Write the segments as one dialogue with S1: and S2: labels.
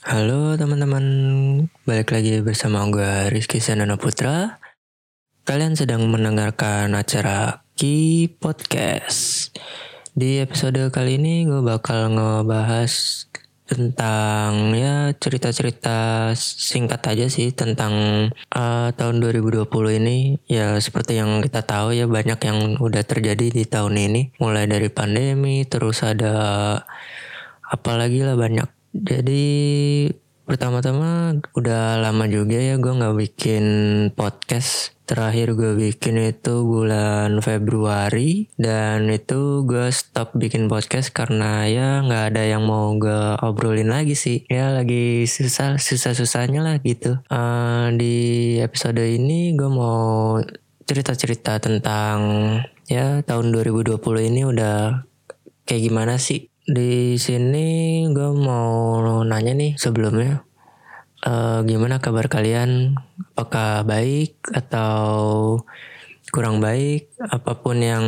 S1: Halo teman-teman, balik lagi bersama gue Rizky Sanana Putra. Kalian sedang mendengarkan acara Ki Podcast. Di episode kali ini gue bakal ngebahas tentang ya cerita-cerita singkat aja sih tentang uh, tahun 2020 ini ya seperti yang kita tahu ya banyak yang udah terjadi di tahun ini mulai dari pandemi terus ada apalagi lah banyak jadi pertama-tama udah lama juga ya gue nggak bikin podcast. Terakhir gue bikin itu bulan Februari. Dan itu gue stop bikin podcast karena ya nggak ada yang mau gue obrolin lagi sih. Ya lagi susah susah susahnya lah gitu. Uh, di episode ini gue mau cerita-cerita tentang ya tahun 2020 ini udah kayak gimana sih di sini gue mau nanya nih sebelumnya uh, gimana kabar kalian? Apakah baik atau kurang baik? Apa pun yang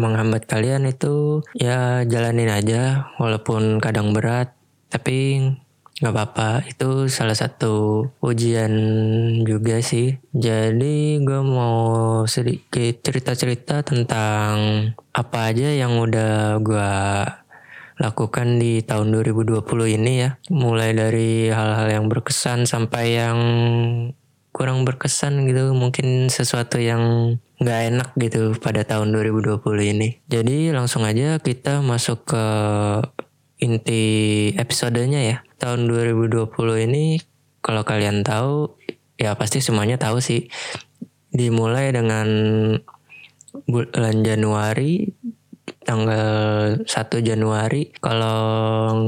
S1: menghambat kalian itu ya jalanin aja walaupun kadang berat tapi nggak apa-apa itu salah satu ujian juga sih jadi gue mau sedikit cerita-cerita tentang apa aja yang udah gue lakukan di tahun 2020 ini ya. Mulai dari hal-hal yang berkesan sampai yang kurang berkesan gitu. Mungkin sesuatu yang nggak enak gitu pada tahun 2020 ini. Jadi langsung aja kita masuk ke inti episodenya ya. Tahun 2020 ini kalau kalian tahu ya pasti semuanya tahu sih. Dimulai dengan bulan Januari tanggal 1 Januari. Kalau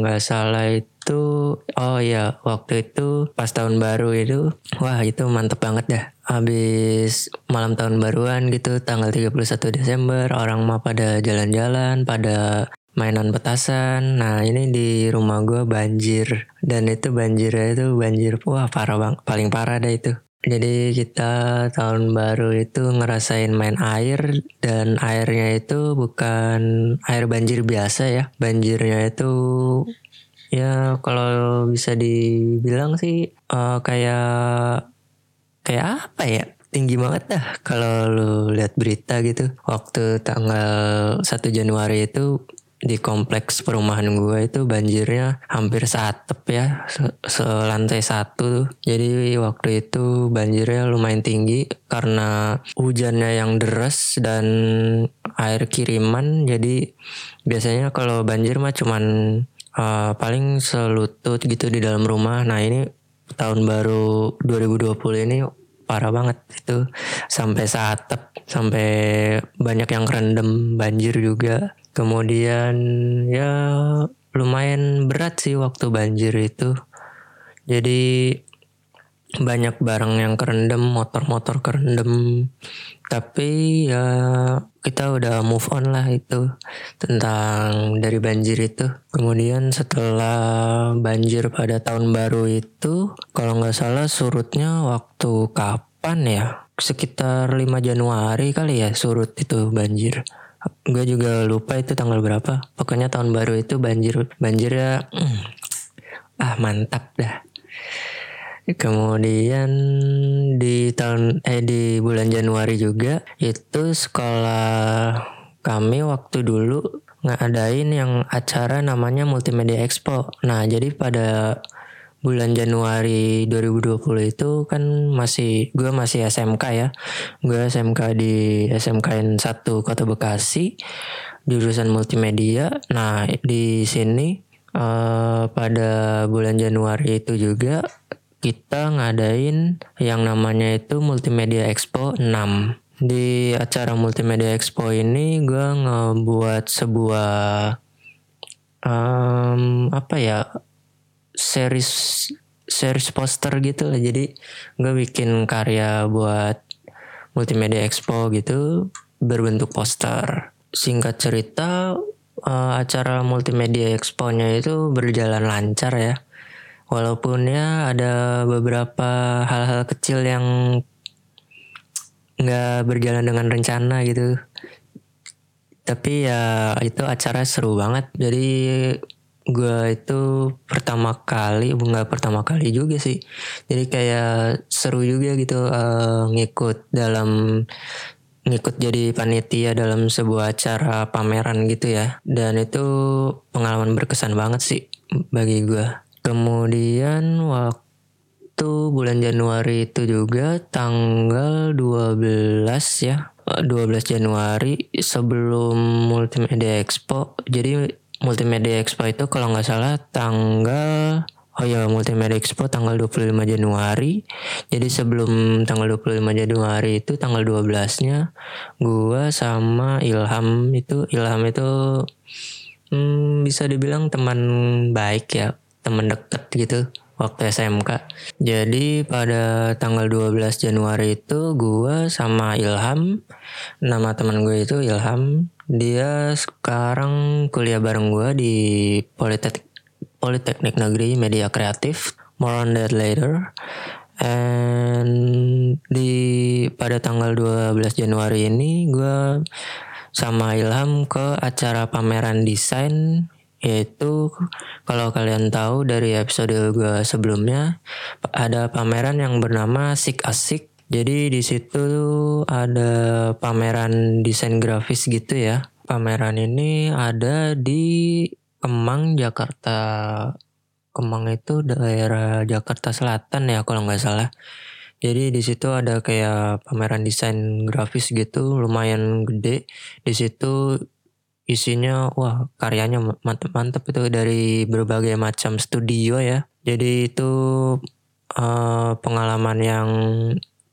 S1: nggak salah itu oh ya waktu itu pas tahun baru itu wah itu mantep banget dah. Habis malam tahun baruan gitu tanggal 31 Desember orang mah pada jalan-jalan pada mainan petasan. Nah ini di rumah gue banjir. Dan itu banjirnya itu banjir wah parah bang paling parah dah itu jadi kita tahun baru itu ngerasain main air dan airnya itu bukan air banjir biasa ya. Banjirnya itu ya kalau bisa dibilang sih uh, kayak kayak apa ya? Tinggi banget dah kalau lu lihat berita gitu. Waktu tanggal 1 Januari itu di kompleks perumahan gue itu banjirnya hampir satep ya selantai satu jadi waktu itu banjirnya lumayan tinggi karena hujannya yang deras dan air kiriman. Jadi biasanya kalau banjir mah cuman uh, paling selutut gitu di dalam rumah. Nah ini tahun baru 2020 ini parah banget itu. Sampai satep sampai banyak yang kerendam banjir juga Kemudian ya lumayan berat sih waktu banjir itu. Jadi banyak barang yang kerendam, motor-motor kerendam. Tapi ya kita udah move on lah itu tentang dari banjir itu. Kemudian setelah banjir pada tahun baru itu, kalau nggak salah surutnya waktu kapan ya? Sekitar 5 Januari kali ya surut itu banjir gue juga lupa itu tanggal berapa pokoknya tahun baru itu banjir banjir ya mm, ah mantap dah kemudian di tahun eh di bulan Januari juga itu sekolah kami waktu dulu ngadain yang acara namanya Multimedia Expo. Nah, jadi pada bulan Januari 2020 itu kan masih gue masih SMK ya. Gue SMK di SMKN 1 Kota Bekasi jurusan multimedia. Nah di sini uh, pada bulan Januari itu juga kita ngadain yang namanya itu Multimedia Expo 6 di acara Multimedia Expo ini gue ngebuat sebuah um, apa ya series series poster gitu lah. Jadi gue bikin karya buat multimedia expo gitu berbentuk poster. Singkat cerita uh, acara multimedia expo-nya itu berjalan lancar ya. Walaupun ya ada beberapa hal-hal kecil yang nggak berjalan dengan rencana gitu. Tapi ya itu acara seru banget. Jadi gue itu pertama kali nggak pertama kali juga sih. Jadi kayak seru juga gitu uh, ngikut dalam ngikut jadi panitia dalam sebuah acara pameran gitu ya. Dan itu pengalaman berkesan banget sih bagi gue kemudian waktu bulan Januari itu juga tanggal 12 ya 12 Januari sebelum Multimedia Expo. Jadi Multimedia Expo itu kalau nggak salah tanggal Oh ya Multimedia Expo tanggal 25 Januari. Jadi sebelum tanggal 25 Januari itu tanggal 12-nya gua sama Ilham itu Ilham itu hmm, bisa dibilang teman baik ya, teman deket gitu waktu SMK. Jadi pada tanggal 12 Januari itu gua sama Ilham, nama teman gue itu Ilham, dia sekarang kuliah bareng gua di Politeknik Politeknik Negeri Media Kreatif. More on that later. And di pada tanggal 12 Januari ini gue sama Ilham ke acara pameran desain yaitu kalau kalian tahu dari episode gue sebelumnya ada pameran yang bernama Sik Asik jadi di situ ada pameran desain grafis gitu ya. Pameran ini ada di Kemang Jakarta. Kemang itu daerah Jakarta Selatan ya kalau nggak salah. Jadi di situ ada kayak pameran desain grafis gitu lumayan gede. Di situ isinya wah karyanya mantep-mantep itu dari berbagai macam studio ya. Jadi itu uh, pengalaman yang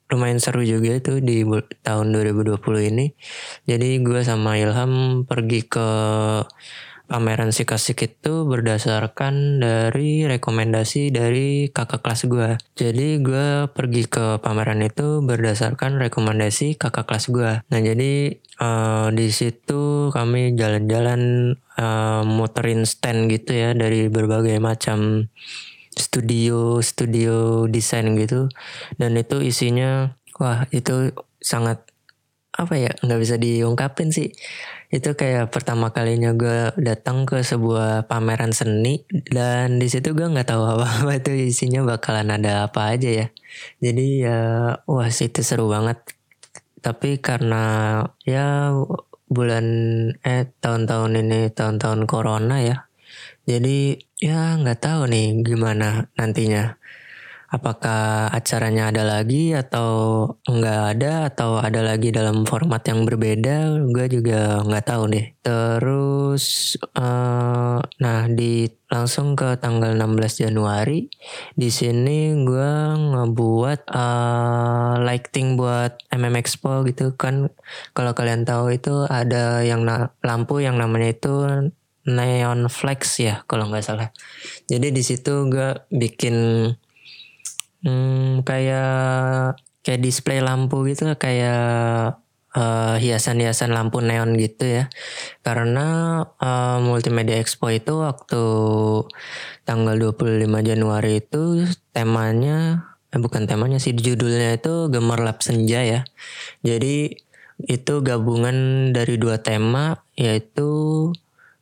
S1: lumayan seru juga itu di tahun 2020 ini jadi gue sama Ilham pergi ke pameran sikasik itu berdasarkan dari rekomendasi dari kakak kelas gue. Jadi gue pergi ke pameran itu berdasarkan rekomendasi kakak kelas gue. Nah jadi uh, di situ kami jalan-jalan uh, muterin stand gitu ya dari berbagai macam studio studio desain gitu. Dan itu isinya wah itu sangat apa ya nggak bisa diungkapin sih. Itu kayak pertama kalinya gue datang ke sebuah pameran seni dan di situ gue nggak tahu apa apa itu isinya bakalan ada apa aja ya. Jadi ya wah itu seru banget. Tapi karena ya bulan eh tahun-tahun ini tahun-tahun corona ya jadi ya nggak tahu nih gimana nantinya. Apakah acaranya ada lagi atau nggak ada atau ada lagi dalam format yang berbeda gue juga nggak tahu deh. Terus uh, nah di langsung ke tanggal 16 Januari di sini gue ngebuat uh, lighting buat MM Expo gitu kan. Kalau kalian tahu itu ada yang lampu yang namanya itu neon flex ya kalau nggak salah jadi di situ gue bikin Hmm, kayak kayak display lampu gitu kayak uh, hiasan-hiasan lampu neon gitu ya. Karena uh, Multimedia Expo itu waktu tanggal 25 Januari itu temanya eh, bukan temanya sih judulnya itu Gemerlap Senja ya. Jadi itu gabungan dari dua tema yaitu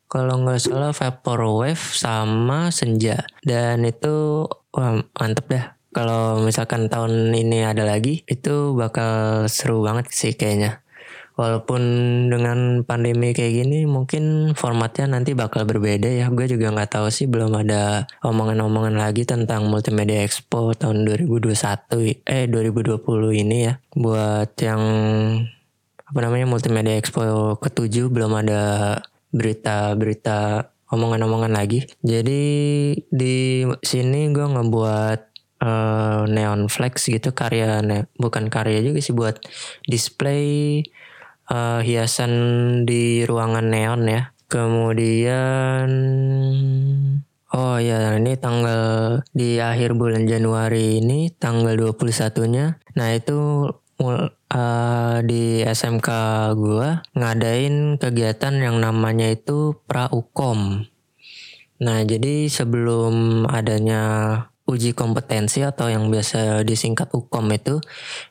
S1: kalau nggak salah vaporwave sama senja. Dan itu wah mantep dah. Kalau misalkan tahun ini ada lagi itu bakal seru banget sih kayaknya. Walaupun dengan pandemi kayak gini mungkin formatnya nanti bakal berbeda ya. Gue juga nggak tahu sih belum ada omongan-omongan lagi tentang multimedia expo tahun 2021 eh 2020 ini ya. Buat yang apa namanya multimedia expo ketujuh belum ada berita-berita omongan-omongan lagi jadi di sini gue ngebuat uh, neon flex gitu karya ne bukan karya juga sih buat display uh, hiasan di ruangan neon ya. Kemudian Oh ya, ini tanggal di akhir bulan Januari ini tanggal 21-nya. Nah, itu uh, di SMK gua ngadain kegiatan yang namanya itu Praukom. Nah, jadi sebelum adanya uji kompetensi atau yang biasa disingkat UKOM itu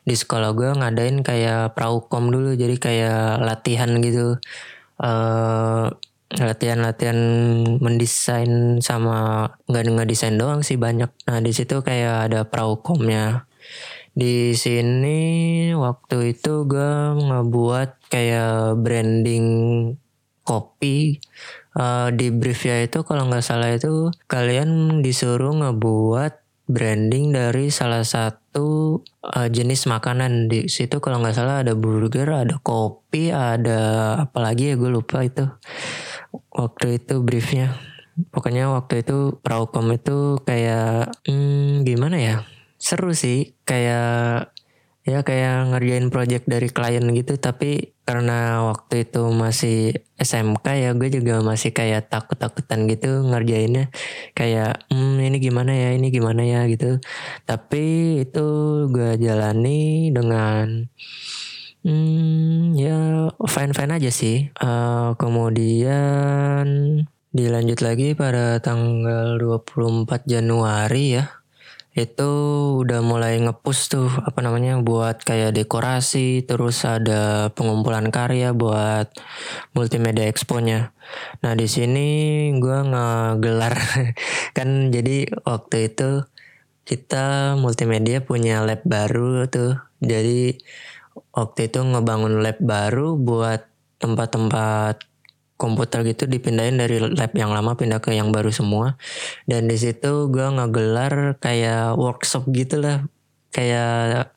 S1: di sekolah gue ngadain kayak praukom dulu jadi kayak latihan gitu uh, latihan-latihan mendesain sama nggak nggak desain doang sih banyak. Nah di situ kayak ada praukomnya. Di sini waktu itu gue ngebuat kayak branding kopi. Uh, di brief ya itu kalau nggak salah itu kalian disuruh ngebuat branding dari salah satu uh, jenis makanan. Di situ kalau nggak salah ada burger, ada kopi, ada apalagi ya gue lupa itu. Waktu itu briefnya. Pokoknya waktu itu Praukom itu kayak hmm, gimana ya seru sih kayak ya kayak ngerjain project dari klien gitu. Tapi karena waktu itu masih SMK ya gue juga masih kayak takut-takutan gitu ngerjainnya. Kayak hmm, ini gimana ya ini gimana ya gitu. Tapi itu gue jalani dengan hmm, ya fine fine aja sih. Uh, kemudian dilanjut lagi pada tanggal 24 Januari ya itu udah mulai ngepush tuh apa namanya buat kayak dekorasi terus ada pengumpulan karya buat multimedia expo-nya. Nah di sini gue ngegelar kan jadi waktu itu kita multimedia punya lab baru tuh jadi waktu itu ngebangun lab baru buat tempat-tempat komputer gitu dipindahin dari lab yang lama pindah ke yang baru semua. Dan di situ gue ngegelar kayak workshop gitu lah. Kayak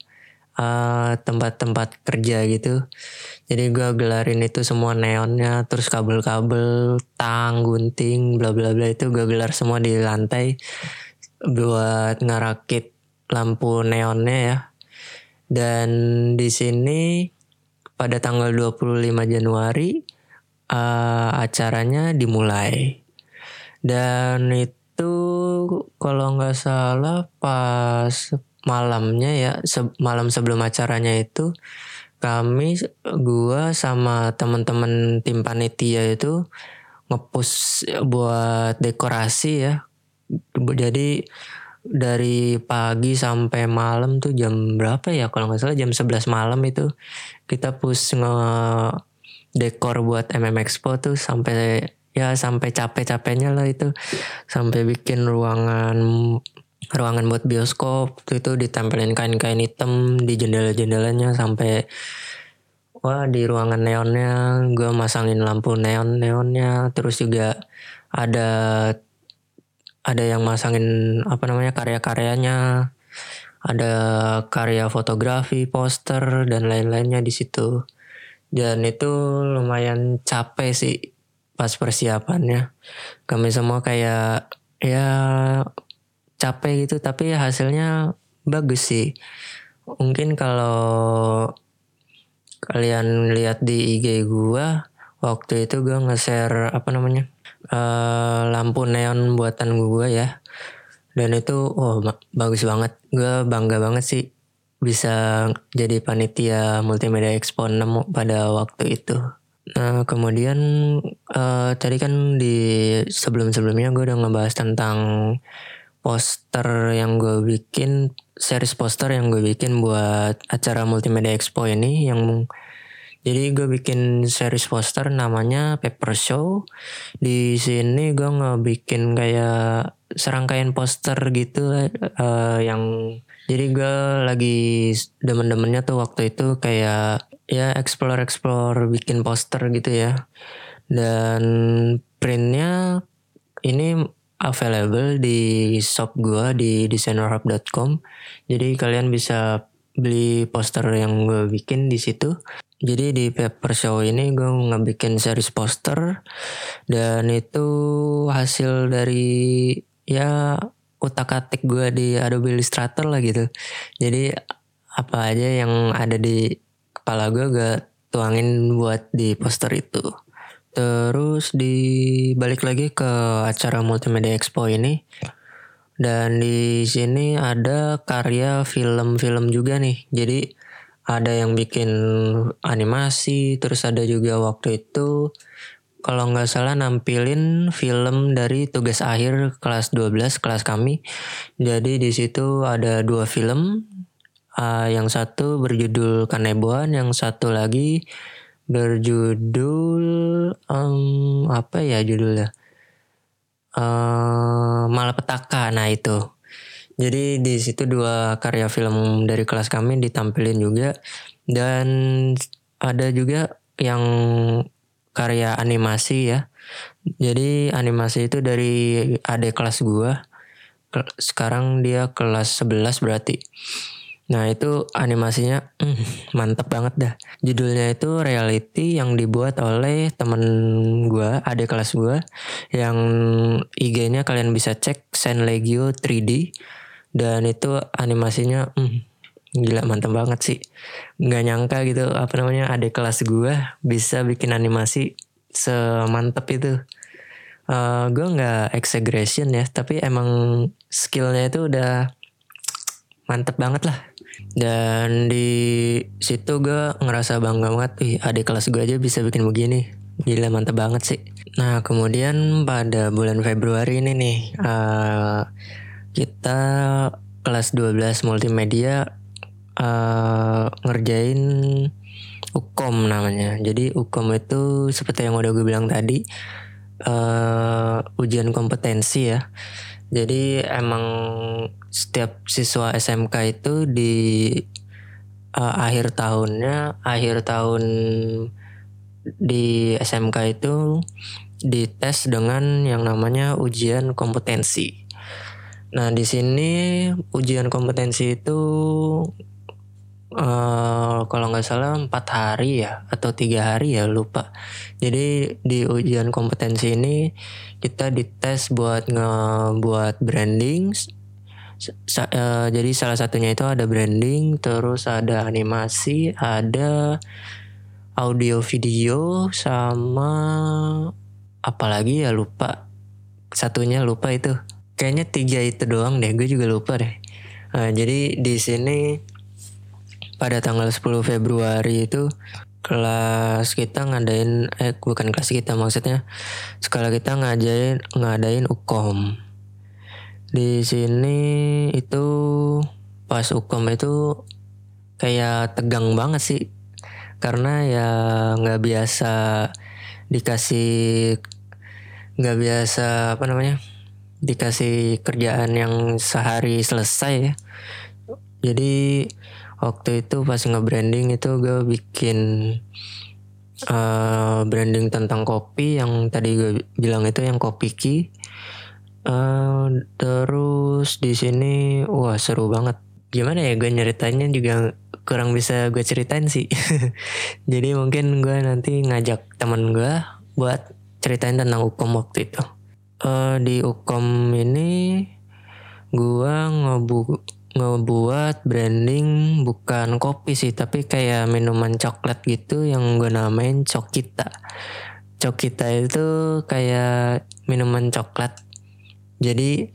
S1: eh, tempat-tempat kerja gitu. Jadi gue gelarin itu semua neonnya terus kabel-kabel tang gunting bla bla bla itu gue gelar semua di lantai buat ngerakit lampu neonnya ya. Dan di sini pada tanggal 25 Januari uh, acaranya dimulai. Dan itu kalau nggak salah pas malamnya ya se malam sebelum acaranya itu kami gua sama teman-teman tim panitia itu ngepus buat dekorasi ya. Jadi dari pagi sampai malam tuh jam berapa ya? Kalau nggak salah jam 11 malam itu. Kita push nge dekor buat MM Expo tuh sampai ya sampai capek-capeknya lah itu. Sampai bikin ruangan ruangan buat bioskop itu ditempelin kain-kain hitam di jendela-jendelanya sampai wah di ruangan neonnya gue masangin lampu neon neonnya. Terus juga ada ada yang masangin apa namanya karya-karyanya. Ada karya fotografi poster dan lain-lainnya di situ dan itu lumayan capek sih pas persiapannya. Kami semua kayak ya capek gitu tapi hasilnya bagus sih. Mungkin kalau kalian lihat di IG gua waktu itu gua nge-share apa namanya uh, lampu neon buatan gua ya. Dan itu oh bagus banget. Gua bangga banget sih bisa jadi panitia multimedia expo 6 pada waktu itu. Nah kemudian uh, tadi kan di sebelum-sebelumnya gue udah ngebahas tentang poster yang gue bikin, series poster yang gue bikin buat acara multimedia expo ini yang jadi gue bikin series poster namanya Paper Show. Di sini gue ngebikin kayak serangkaian poster gitu uh, yang jadi gue lagi demen-demennya tuh waktu itu kayak ya explore explore bikin poster gitu ya. Dan printnya ini available di shop gue di designerhub.com jadi kalian bisa beli poster yang gue bikin di situ jadi di paper show ini gue ngebikin series poster. Dan itu hasil dari ya utak atik gue di Adobe Illustrator lah gitu. Jadi apa aja yang ada di kepala gue gak tuangin buat di poster itu. Terus di balik lagi ke acara multimedia expo ini. Dan di sini ada karya film-film juga nih. Jadi ada yang bikin animasi terus ada juga waktu itu kalau nggak salah nampilin film dari tugas akhir kelas 12 kelas kami. Jadi di situ ada dua film. Uh, yang satu berjudul Kaneboan, yang satu lagi berjudul um, apa ya judulnya uh, malapetaka nah itu jadi di situ dua karya film dari kelas kami ditampilin juga dan ada juga yang karya animasi ya. Jadi animasi itu dari adik kelas gua. Sekarang dia kelas 11 berarti. Nah itu animasinya mm, mantep banget dah. Judulnya itu reality yang dibuat oleh temen gue, adik kelas gue. Yang IG-nya kalian bisa cek Legio 3D dan itu animasinya hmm, gila mantep banget sih. Nggak nyangka gitu apa namanya ada kelas gue bisa bikin animasi semantep itu. Uh, eh, gue nggak exaggeration ya tapi emang skillnya itu udah mantep banget lah. Dan di situ gue ngerasa bangga banget ih adik kelas gue aja bisa bikin begini. Gila mantep banget sih. Nah kemudian pada bulan Februari ini nih uh, kita kelas 12 multimedia uh, ngerjain Ukom namanya. Jadi Ukom itu seperti yang udah gue bilang tadi uh, ujian kompetensi ya. Jadi emang setiap siswa SMK itu di uh, akhir tahunnya, akhir tahun di SMK itu dites dengan yang namanya ujian kompetensi. Nah di sini ujian kompetensi itu uh, kalau nggak salah empat hari ya atau tiga hari ya lupa. Jadi di ujian kompetensi ini kita dites buat ngebuat branding. Sa uh, jadi salah satunya itu ada branding, terus ada animasi, ada audio video sama apalagi ya lupa. Satunya lupa itu kayaknya tiga itu doang deh gue juga lupa deh. Nah, jadi di sini pada tanggal 10 Februari itu kelas kita ngadain eh bukan kelas kita maksudnya sekolah kita ngadain ngadain ukom di sini itu pas ukom itu kayak tegang banget sih. Karena ya nggak biasa dikasih nggak biasa apa namanya dikasih kerjaan yang sehari selesai ya. Jadi waktu itu pas nge-branding itu gue bikin uh, branding tentang kopi yang tadi gue bilang itu yang kopi ki. Uh, terus di sini wah seru banget. Gimana ya gue nyeritainnya juga kurang bisa gue ceritain sih. Jadi mungkin gue nanti ngajak temen gue buat ceritain tentang hukum waktu itu uh, di Ukom ini gua ngebu ngebuat branding bukan kopi sih tapi kayak minuman coklat gitu yang gue namain Cokita. Cokita itu kayak minuman coklat. Jadi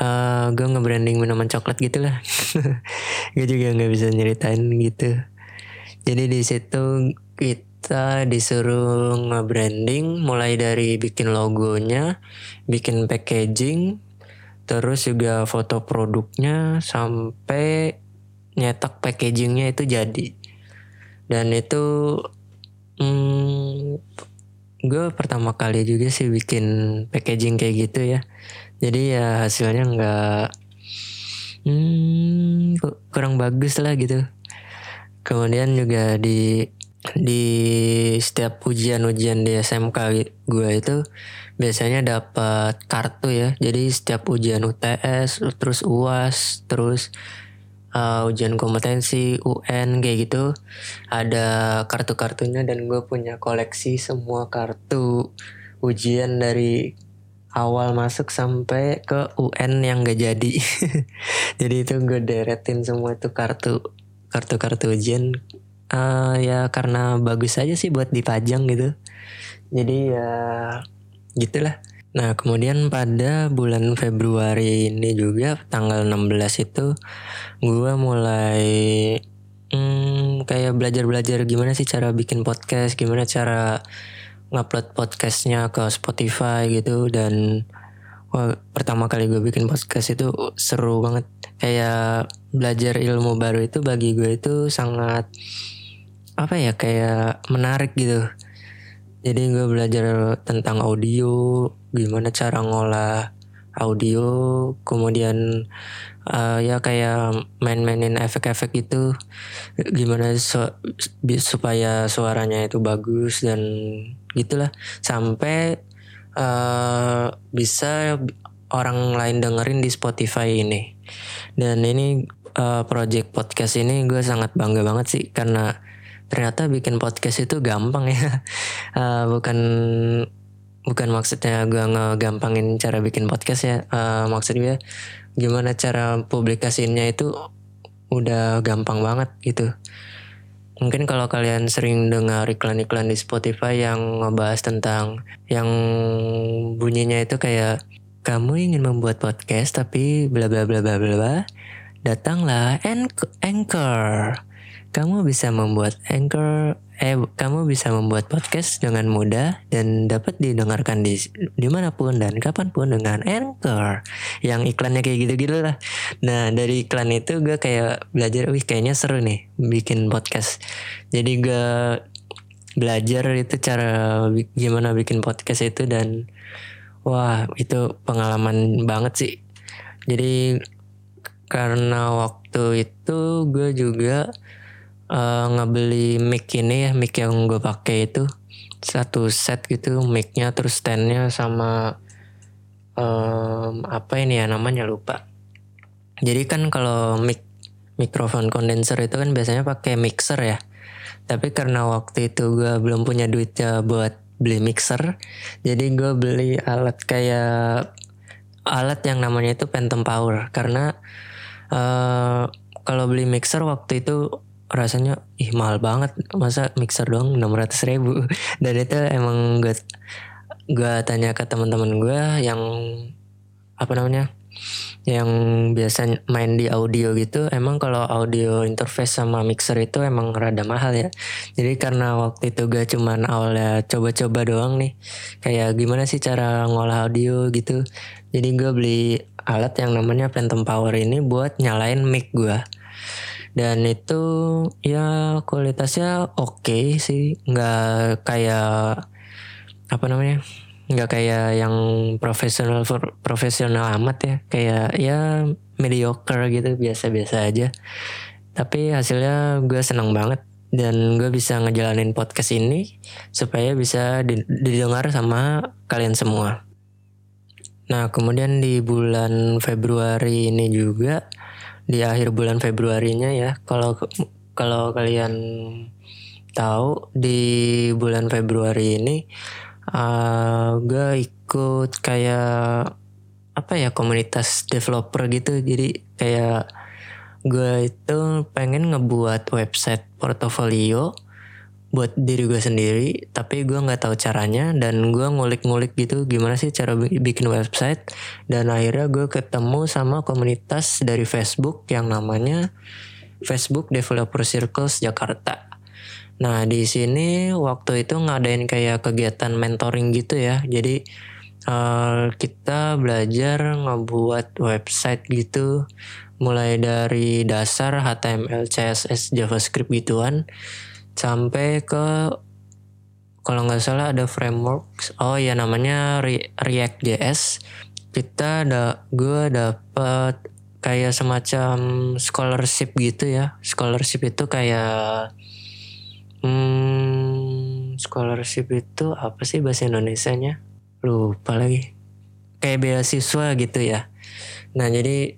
S1: uh, gue nge-branding minuman coklat gitu lah. gue juga nggak bisa nyeritain gitu. Jadi di situ kita kita disuruh nge-branding mulai dari bikin logonya, bikin packaging, terus juga foto produknya sampai nyetak packagingnya itu jadi. Dan itu hmm, gue pertama kali juga sih bikin packaging kayak gitu ya. Jadi ya hasilnya nggak hmm, kurang bagus lah gitu. Kemudian juga di di setiap ujian-ujian di SMK gue itu biasanya dapat kartu ya. Jadi setiap ujian UTS, terus UAS, terus uh, ujian kompetensi, UN kayak gitu ada kartu-kartunya dan gue punya koleksi semua kartu ujian dari awal masuk sampai ke UN yang gak jadi. jadi itu gue deretin semua itu kartu kartu-kartu ujian uh, ya karena bagus aja sih buat dipajang gitu. Jadi ya gitulah. Nah kemudian pada bulan Februari ini juga tanggal 16 itu gue mulai hmm, kayak belajar-belajar gimana sih cara bikin podcast gimana cara ngupload podcastnya ke Spotify gitu. Dan wah, pertama kali gue bikin podcast itu seru banget. Kayak belajar ilmu baru itu bagi gue itu sangat apa ya kayak menarik gitu. Jadi gue belajar tentang audio gimana cara ngolah audio kemudian uh, ya kayak main-mainin efek-efek itu gimana su supaya suaranya itu bagus dan gitulah. Sampai uh, bisa orang lain dengerin di Spotify ini. Dan ini uh, project podcast ini gue sangat bangga banget sih karena ternyata bikin podcast itu gampang ya. Uh, bukan bukan maksudnya gue ngegampangin cara bikin podcast ya. Uh, maksud gue gimana cara publikasinya itu udah gampang banget gitu. Mungkin kalau kalian sering dengar iklan-iklan di Spotify yang ngebahas tentang yang bunyinya itu kayak kamu ingin membuat podcast tapi bla bla bla bla bla datanglah Anchor kamu bisa membuat anchor eh kamu bisa membuat podcast dengan mudah dan dapat didengarkan di di mana pun dan kapan pun dengan anchor. Yang iklannya kayak gitu-gitu lah. Nah dari iklan itu gue kayak belajar wih kayaknya seru nih bikin podcast. Jadi gue belajar itu cara gimana bikin podcast itu dan wah itu pengalaman banget sih. Jadi karena waktu itu gue juga uh, ngebeli mic ini ya mic yang gue pakai itu. Satu set gitu micnya terus standnya sama um, apa ini ya namanya lupa. Jadi kan kalau mic mikrofon kondenser itu kan biasanya pakai mixer ya. Tapi karena waktu itu gue belum punya duit ya buat beli mixer jadi gue beli alat kayak alat yang namanya itu Phantom Power. Karena uh, kalau beli mixer waktu itu rasanya ih mahal banget. Masa mixer doang enam ratus ribu. Dan itu emang gue gue tanya ke teman-teman gue yang apa namanya yang biasa main di audio gitu. Emang kalau audio interface sama mixer itu emang rada mahal ya. Jadi karena waktu itu gue cuman awalnya coba-coba doang nih kayak gimana sih cara ngolah audio gitu. Jadi gue beli alat yang namanya Phantom Power ini buat nyalain mic gue dan itu ya kualitasnya oke okay sih. Nggak kayak apa namanya nggak kayak yang profesional profesional amat ya. Kayak ya mediocre gitu biasa-biasa aja. Tapi hasilnya gue seneng banget. Dan gue bisa ngejalanin podcast ini supaya bisa didengar sama kalian semua. Nah kemudian di bulan Februari ini juga di akhir bulan Februarinya ya. Kalau kalau kalian tahu di bulan Februari ini uh, eh, gue ikut kayak apa ya komunitas developer gitu. Jadi kayak gue itu pengen ngebuat website portofolio buat diri gue sendiri tapi gue nggak tahu caranya dan gue ngulik-ngulik gitu gimana sih cara bikin website. Dan akhirnya gue ketemu sama komunitas dari Facebook yang namanya Facebook Developer Circles Jakarta. Nah di sini waktu itu ngadain kayak kegiatan mentoring gitu ya. Jadi uh, kita belajar ngebuat website gitu. Mulai dari dasar HTML, CSS, JavaScript gituan sampai ke kalau nggak salah ada framework oh ya namanya Re React JS kita ada gue dapat kayak semacam scholarship gitu ya. Scholarship itu kayak hmm, scholarship itu apa sih bahasa Indonesia nya lupa lagi. Kayak beasiswa gitu ya. Nah jadi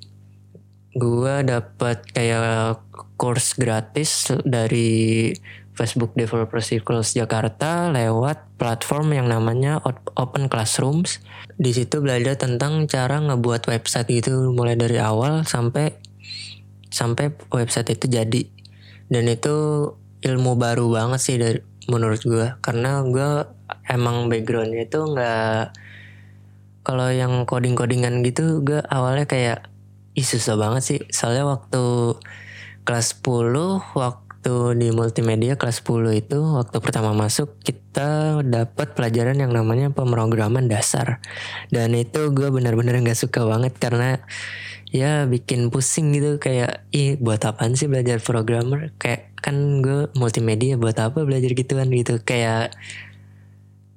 S1: gue dapat kayak course gratis dari Facebook Developer Circles Jakarta lewat platform yang namanya Open Classrooms. Di situ belajar tentang cara ngebuat website gitu mulai dari awal sampai sampai website itu jadi. Dan itu ilmu baru banget sih dari menurut gue karena gue emang backgroundnya itu nggak kalau yang coding codingan gitu gue awalnya kayak ih susah banget sih soalnya waktu kelas 10 waktu waktu di multimedia kelas 10 itu waktu pertama masuk kita dapat pelajaran yang namanya pemrograman dasar. Dan itu gue benar-benar nggak suka banget karena ya bikin pusing gitu kayak ih buat apaan sih belajar programmer? Kayak kan gue multimedia buat apa belajar gituan? Gitu. Kayak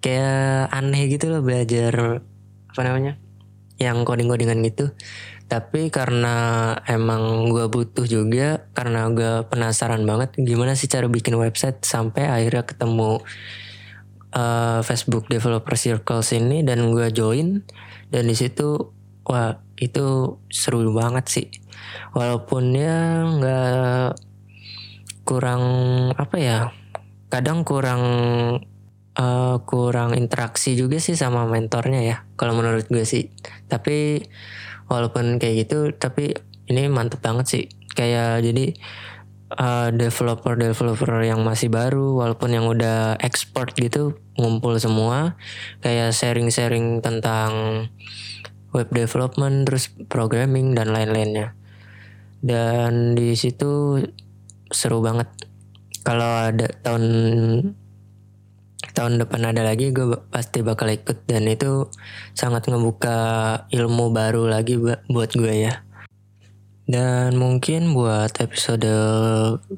S1: kayak aneh gitu loh belajar apa namanya yang coding-codingan gitu tapi karena emang gue butuh juga karena gue penasaran banget gimana sih cara bikin website sampai akhirnya ketemu uh, Facebook Developer Circles ini dan gue join. Dan di situ wah itu seru banget sih. Walaupun ya nggak kurang apa ya kadang kurang uh, kurang interaksi juga sih sama mentornya ya kalau menurut gue sih. Tapi walaupun kayak gitu tapi ini mantep banget sih. Kayak jadi uh, developer developer yang masih baru walaupun yang udah export gitu ngumpul semua. Kayak sharing sharing tentang web development terus programming dan lain-lainnya. Dan di situ seru banget. Kalau ada tahun tahun depan ada lagi gue pasti bakal ikut. Dan itu sangat ngebuka ilmu baru lagi buat gue ya. Dan mungkin buat episode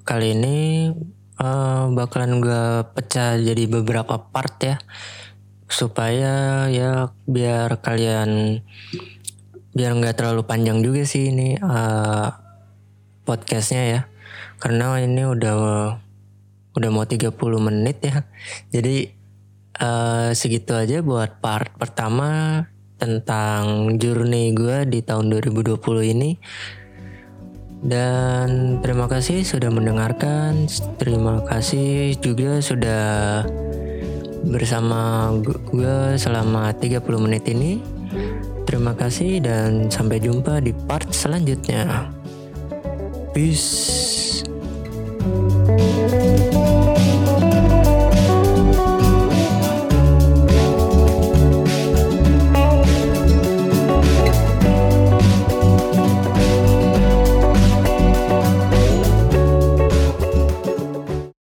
S1: kali ini uh, bakalan gue pecah jadi beberapa part ya. Supaya ya biar kalian biar nggak terlalu panjang juga sih ini uh, podcastnya ya. Karena ini udah udah mau 30 menit ya. Jadi uh, segitu aja buat part pertama tentang journey gue di tahun 2020 ini. Dan terima kasih sudah mendengarkan. Terima kasih juga sudah bersama gue selama 30 menit ini. Terima kasih dan sampai jumpa di part selanjutnya. Peace.